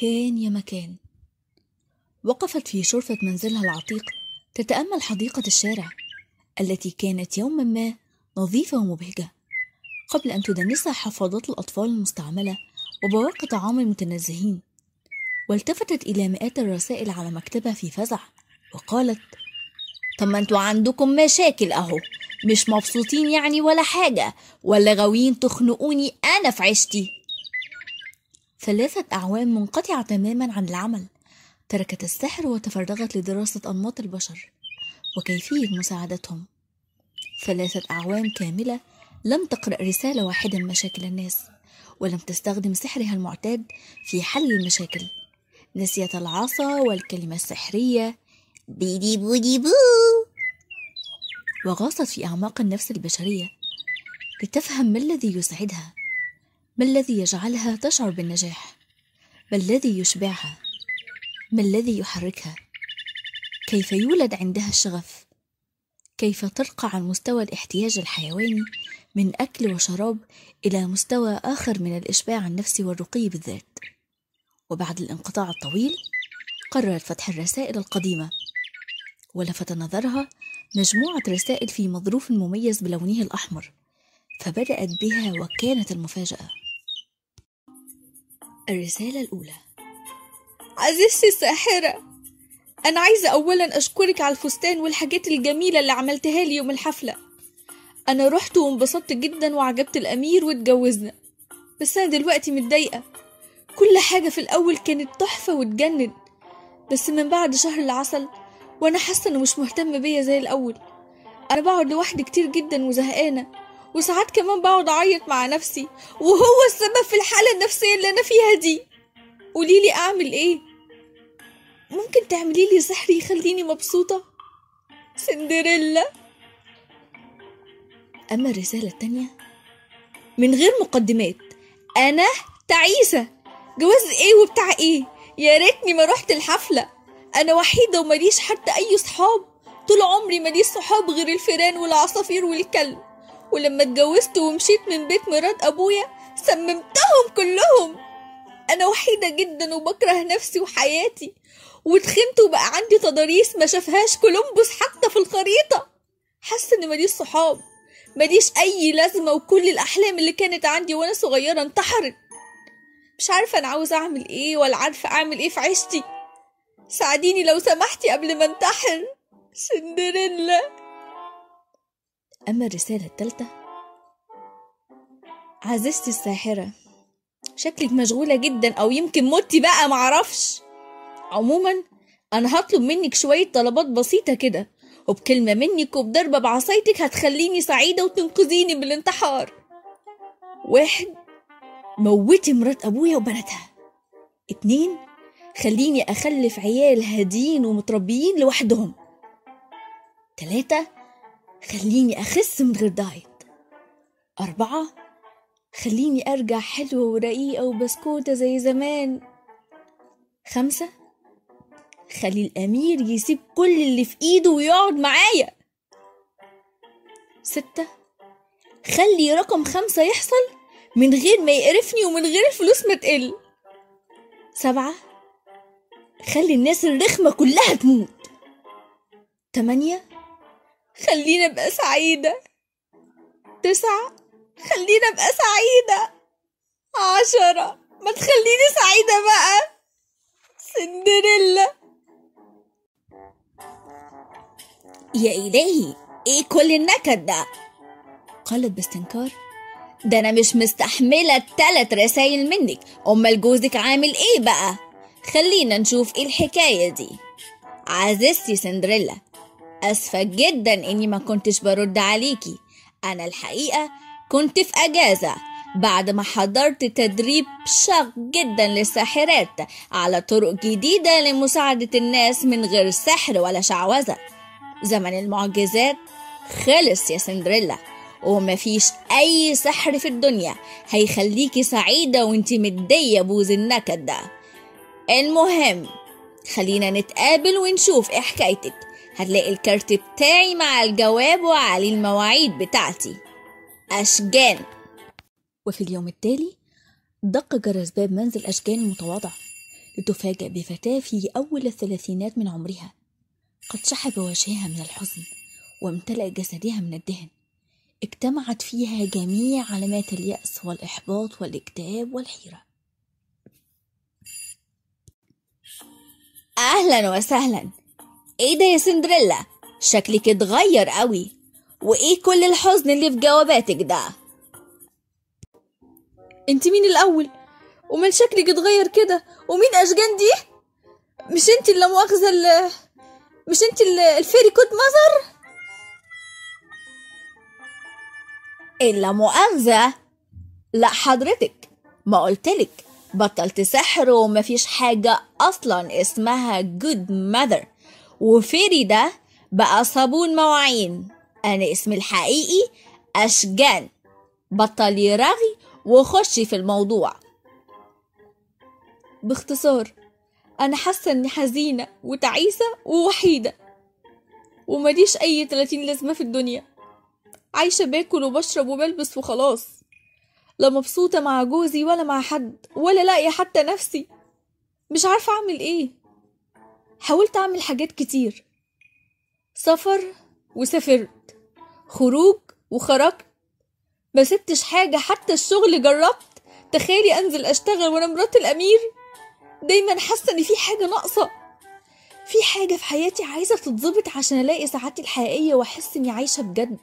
كان يا مكان. وقفت في شرفة منزلها العتيق تتأمل حديقة الشارع التي كانت يوما ما نظيفة ومبهجة. قبل أن تدنسها حفاضات الأطفال المستعملة وبواقي طعام المتنزهين والتفتت إلى مئات الرسائل على مكتبها في فزع وقالت طب ما أنتوا عندكم مشاكل أهو مش مبسوطين يعني ولا حاجة ولا غاويين تخنقوني أنا في عيشتي؟ ثلاثة أعوام منقطعة تماما عن العمل تركت السحر وتفرغت لدراسة أنماط البشر وكيفية مساعدتهم. ثلاثة أعوام كاملة لم تقرأ رسالة واحدة من مشاكل الناس ولم تستخدم سحرها المعتاد في حل المشاكل. نسيت العصا والكلمة السحرية بيدي بودي بو. وغاصت في أعماق النفس البشرية لتفهم ما الذي يسعدها. ما الذي يجعلها تشعر بالنجاح؟ ما الذي يشبعها؟ ما الذي يحركها؟ كيف يولد عندها الشغف؟ كيف ترقى عن مستوى الاحتياج الحيواني من أكل وشراب إلى مستوى آخر من الإشباع النفسي والرقي بالذات؟ وبعد الانقطاع الطويل قررت فتح الرسائل القديمة ولفت نظرها مجموعة رسائل في مظروف مميز بلونه الأحمر فبدأت بها وكانت المفاجأة. الرسالة الأولى. عزيزتي الساحرة أنا عايزة أولا أشكرك على الفستان والحاجات الجميلة اللي عملتها لي يوم الحفلة. أنا رحت وانبسطت جدا وعجبت الأمير واتجوزنا بس أنا دلوقتي متضايقة. كل حاجة في الأول كانت تحفة وتجنن بس من بعد شهر العسل وأنا حاسة إنه مش مهتم بيا زي الأول. أنا بقعد لوحدي كتير جدا وزهقانة وساعات كمان بقعد أعيط مع نفسي وهو السبب في الحالة النفسية اللي أنا فيها دي. قوليلي أعمل إيه؟ ممكن تعملي لي سحر يخليني مبسوطة؟ سندريلا. أما الرسالة التانية من غير مقدمات أنا تعيسة. جواز إيه وبتاع إيه؟ يا ريتني ما رحت الحفلة. أنا وحيدة ومليش حتى أي صحاب. طول عمري ماليش صحاب غير الفيران والعصافير والكلب. ولما اتجوزت ومشيت من بيت مرات أبويا سممتهم كلهم. أنا وحيدة جدا وبكره نفسي وحياتي. واتخنت وبقى عندي تضاريس ما شافهاش كولومبوس حتى في الخريطة. حاسة إن ماليش صحاب. ماليش أي لازمة وكل الأحلام اللي كانت عندي وأنا صغيرة انتحرت. مش عارفة أنا عاوزة أعمل إيه ولا عارفة أعمل إيه في عيشتي. ساعديني لو سمحتي قبل ما انتحر. سندريلا. أما الرسالة التالتة. عزيزتي الساحرة شكلك مشغولة جدا أو يمكن متي بقى معرفش. عموما أنا هطلب منك شوية طلبات بسيطة كده وبكلمة منك وبضربة بعصايتك هتخليني سعيدة وتنقذيني من الانتحار واحد موتي مرات أبويا وبناتها. اتنين خليني أخلف عيال هاديين ومتربيين لوحدهم. تلاتة خليني أخس من غير دايت. أربعة خليني أرجع حلوة ورقيقة وبسكوتة زي زمان. خمسة خلي الأمير يسيب كل اللي في إيده ويقعد معايا. ستة خلي رقم خمسة يحصل من غير ما يقرفني ومن غير الفلوس ما تقل. سبعة خلي الناس الرخمة كلها تموت. تمانية خلينا أبقى سعيدة. تسعة؟ خلينا أبقى سعيدة. عشرة؟ ما تخليني سعيدة بقى. سندريلا. يا إلهي إيه كل النكد ده؟ قالت باستنكار. ده أنا مش مستحملة التلات رسايل منك. أمال جوزك عامل إيه بقى؟ خلينا نشوف إيه الحكاية دي. عزيزتي سندريلا أسفة جدا إني ما كنتش برد عليكي. أنا الحقيقة كنت في أجازة بعد ما حضرت تدريب شاق جدا للساحرات على طرق جديدة لمساعدة الناس من غير سحر ولا شعوذة. زمن المعجزات خلص يا سندريلا ومفيش أي سحر في الدنيا هيخليكي سعيدة وإنتي مدية بوز النكد ده. المهم خلينا نتقابل ونشوف إيه حكايتك. هتلاقي الكارت بتاعي مع الجواب وعليه المواعيد بتاعتي. أشجان. وفي اليوم التالي دق جرس باب منزل أشجان المتواضع لتفاجأ بفتاة في أول الثلاثينات من عمرها. قد شحب وجهها من الحزن وامتلأ جسدها من الدهن. اجتمعت فيها جميع علامات اليأس والإحباط والإكتئاب والحيرة. أهلا وسهلا. إيه ده يا سندريلا؟ شكلك اتغير قوي. وإيه كل الحزن اللي في جواباتك ده؟ أنت مين الأول؟ ومال شكلك اتغير كده؟ ومين أشجان دي؟ مش أنت اللي مؤاخذه ال- مش أنت ال- ال fairy godmother؟ الا مؤاخذة لا حضرتك. ما قلتلك. بطلت سحر ومفيش حاجة أصلا اسمها جود ماذر وفيري ده بقى صابون مواعين. أنا اسمي الحقيقي أشجان بطلي رغي وخشي في الموضوع. باختصار أنا حاسة إني حزينة وتعيسة ووحيدة ومليش أي 30 لازمة في الدنيا. عايشة باكل وبشرب وبلبس وخلاص. لا مبسوطة مع جوزي ولا مع حد ولا لاقية حتى نفسي. مش عارفة أعمل إيه. حاولت أعمل حاجات كتير. سفر وسافرت. خروج وخرجت. ما سبتش حاجة حتى الشغل جربت. تخيلي أنزل أشتغل وأنا مرات الأمير. دايما حاسة إن في حاجة ناقصة. في حاجة في حياتي عايزة تتظبط عشان ألاقي سعادتي الحقيقية وأحس إني عايشة بجد.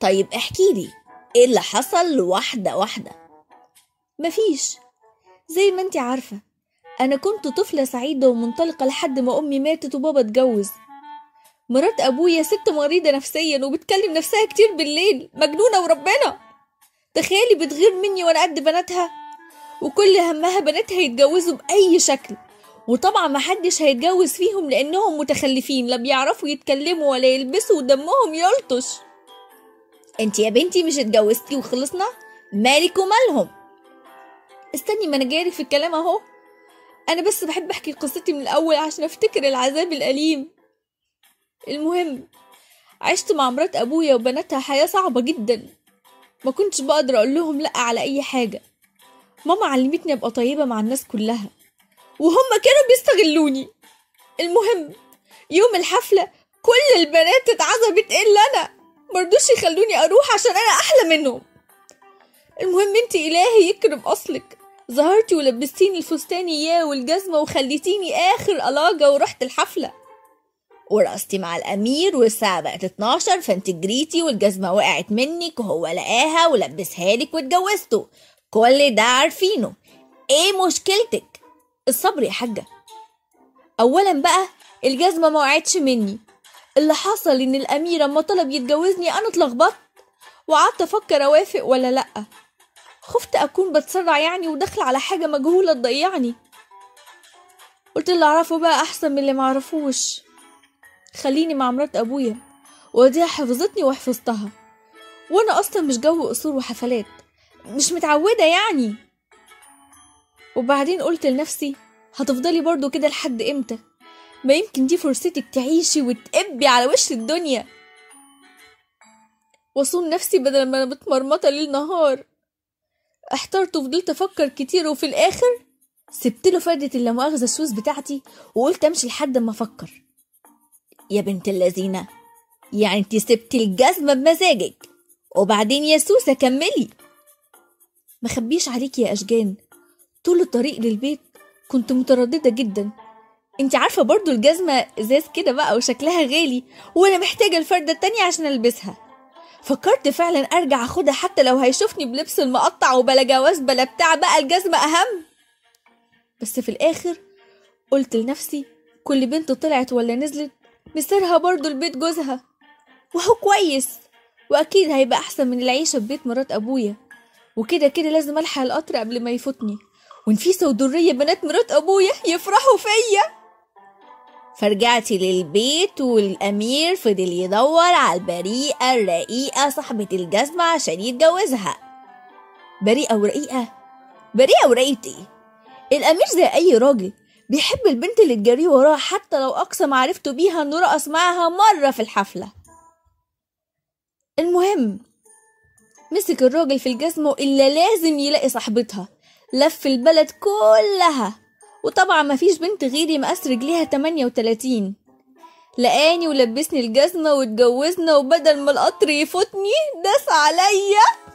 طيب احكيلي إيه اللي حصل واحدة واحدة؟ مفيش. زي ما انت عارفة. أنا كنت طفلة سعيدة ومنطلقة لحد ما أمي ماتت وبابا اتجوز. مرات أبويا ست مريضة نفسيا وبتكلم نفسها كتير بالليل مجنونة وربنا. تخيلي بتغير مني وأنا قد بناتها؟ وكل همها بناتها يتجوزوا بأي شكل. وطبعا محدش هيتجوز فيهم لأنهم متخلفين لا بيعرفوا يتكلموا ولا يلبسوا ودمهم يلطش. أنت يا بنتي مش اتجوزتي وخلصنا؟ مالك ومالهم؟ استني ما أنا جايلك في الكلام أهو. أنا بس بحب أحكي قصتي من الأول عشان أفتكر العذاب الأليم. المهم عشت مع مرات أبويا وبناتها حياة صعبة جدا. ما كنتش بقدر أقول لهم لأ على أي حاجة. ماما علمتني أبقى طيبة مع الناس كلها وهم كانوا بيستغلوني. المهم يوم الحفلة كل البنات اتعذبت إلا أنا. مرضوش يخلوني أروح عشان أنا أحلى منهم. المهم انت إلهي يكرم أصلك. ظهرتي ولبستيني الفستان إياه والجزمة وخليتيني آخر ألاجة ورحت الحفلة. ورقصتي مع الأمير والساعة بقت 12 فانت جريتي والجزمة وقعت منك وهو لقاها ولبسها لك واتجوزته. كل ده عارفينه. إيه مشكلتك؟ الصبر يا حاجة. اولا بقى الجزمة ما وقعتش مني. اللي حصل إن الأمير أما طلب يتجوزني أنا اتلخبطت. وقعدت أفكر أوافق ولا لأ. خفت أكون بتسرع يعني وداخلة على حاجة مجهولة تضيعني. قلت اللي أعرفه بقى أحسن من اللي معرفوش خليني مع مرات أبويا. وديها حفظتني وحفظتها. وأنا أصلا مش جو قصور وحفلات. مش متعودة يعني. وبعدين قلت لنفسي هتفضلي برضو كده لحد إمتى؟ ما يمكن دي فرصتك تعيشي وتقبي على وش الدنيا. واصوم نفسي بدل ما أنا متمرمطة ليل نهار. احترت وفضلت أفكر كتير وفي الآخر سبت له فردة اللامؤاخذة السوس بتاعتي وقلت أمشي لحد ما أفكر. يا بنت اللذينة يعني انت سبتي الجزمة بمزاجك وبعدين يا سوسة كملي. مخبيش عليكي يا أشجان طول الطريق للبيت كنت مترددة جدا. انت عارفة برضو الجزمة إزاز كده بقى وشكلها غالي وأنا محتاجة الفردة التانية عشان ألبسها. فكرت فعلا أرجع أخدها حتى لو هيشوفني بلبس المقطع وبلا جواز بلا بتاع بقى الجزمة أهم. بس في الآخر قلت لنفسي كل بنت طلعت ولا نزلت مصيرها برضو البيت جوزها. وهو كويس وأكيد هيبقى أحسن من العيشة في بيت مرات أبويا. وكده كده لازم ألحق القطر قبل ما يفوتني. ونفيسة ودرية بنات مرات أبويا يفرحوا فيا. فرجعتي للبيت والأمير فضل يدور على البريئة الرقيقة صاحبة الجزمة عشان يتجوزها. بريئة ورقيقة؟ بريئة ورقيقة إيه؟ الأمير زي أي راجل بيحب البنت اللي تجريه وراه حتى لو أقصى معرفته بيها إنه رقص معاها مرة في الحفلة. المهم مسك الراجل في الجزمة إلا لازم يلاقي صاحبتها. لف البلد كلها. وطبعا مفيش بنت غيري مقاس رجليها 38 لقاني ولبسني الجزمة واتجوزنا وبدل ما القطر يفوتني داس عليا.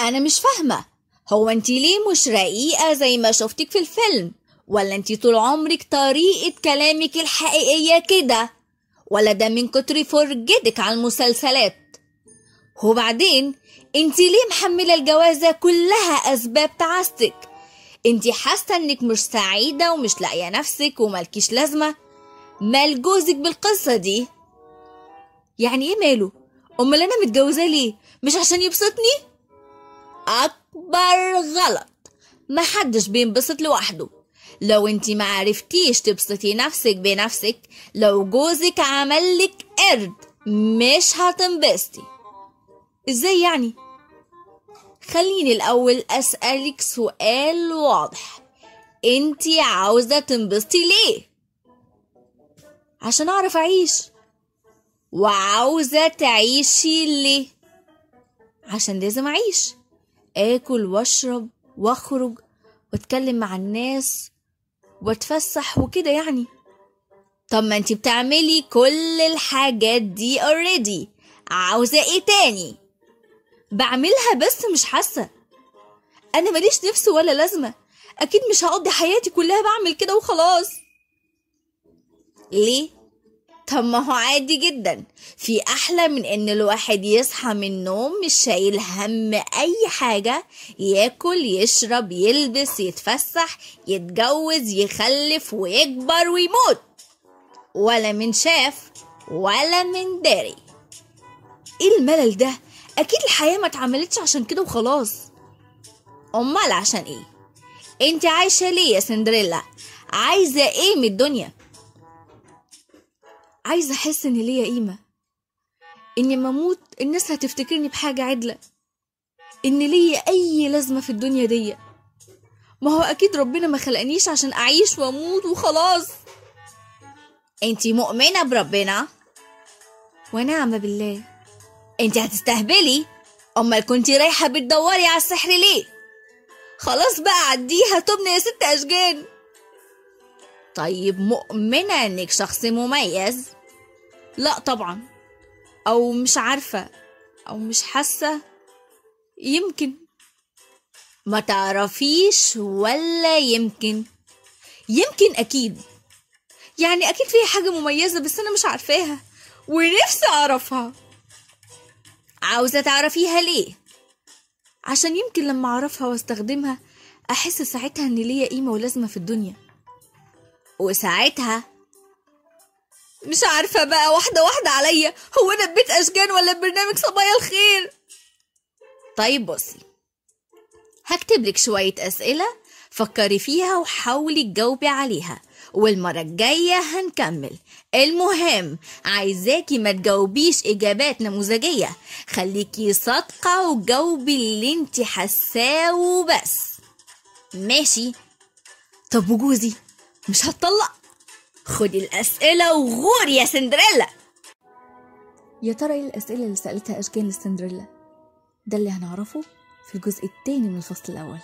أنا مش فاهمة هو انت ليه مش رقيقة زي ما شفتك في الفيلم؟ ولا انت طول عمرك طريقة كلامك الحقيقية كده؟ ولا ده من كتر فرجتك على المسلسلات؟ وبعدين انت ليه محملة الجوازة كلها أسباب تعاستك انت حاسة انك مش سعيدة ومش لاقية نفسك ومالكيش لازمة؟ مال جوزك بالقصة دي. يعني إيه ماله؟ امال أنا متجوزاه ليه؟ مش عشان يبسطني؟ أكبر غلط. محدش بينبسط لوحده. لو انتي معرفتيش تبسطي نفسك بنفسك لو جوزك عملك قرد مش هتنبسطي. إزاي يعني؟ خليني الأول أسألك سؤال واضح انتي عاوزة تنبسطي ليه؟ عشان أعرف أعيش وعاوزة تعيشي ليه؟ عشان لازم أعيش آكل وأشرب وأخرج وأتكلم مع الناس وأتفسح وكده يعني طب ما انتي بتعملي كل الحاجات دي اوريدي عاوزة إيه تاني؟ بعملها بس مش حاسة. أنا ماليش نفس ولا لازمة. أكيد مش هقضي حياتي كلها بعمل كده وخلاص. ليه؟ طب ما هو عادي جدا. في أحلى من إن الواحد يصحى من النوم مش شايل هم أي حاجة. ياكل يشرب يلبس يتفسح يتجوز يخلف ويكبر ويموت. ولا من شاف ولا من داري. إيه الملل ده؟ أكيد الحياة ما اتعملتش عشان كده وخلاص أمال عشان إيه؟ أنت عايشة ليه يا سندريلا؟ عايزة إيه من الدنيا؟ عايزة أحس إن ليا قيمة إني لما أموت الناس هتفتكرني بحاجة عدلة إن ليا أي لازمة في الدنيا دي ما هو أكيد ربنا ما خلقنيش عشان أعيش وأموت وخلاص أنت مؤمنة بربنا؟ ونعم بالله أنت هتستهبلي؟ أمال كنتي رايحة بتدوري على السحر ليه؟ خلاص بقى عديها تبني يا ست أشجان. طيب مؤمنة إنك شخص مميز؟ لا طبعا. أو مش عارفة. أو مش حاسة. يمكن. ما تعرفيش ولا يمكن. يمكن أكيد. يعني أكيد فيها حاجة مميزة بس أنا مش عارفاها ونفسي أعرفها. عاوزة تعرفيها ليه؟ عشان يمكن لما أعرفها وأستخدمها أحس ساعتها إن ليا قيمة ولازمة في الدنيا. وساعتها مش عارفة بقى واحدة واحدة عليا هو أنا ببيت أشجان ولا برنامج صبايا الخير؟ طيب بصي هكتب لك شوية أسئلة فكري فيها وحاولي تجاوبي عليها. والمرة الجاية هنكمل. المهم عايزاكي ما تجاوبيش إجابات نموذجية. خليكي صادقة وجاوبي اللي انت حاساه وبس. ماشي؟ طب وجوزي؟ مش هتطلق. خدي الأسئلة وغوري يا سندريلا. يا ترى إيه الأسئلة اللي سألتها أشجان لسندريلا؟ ده اللي هنعرفه في الجزء التاني من الفصل الأول.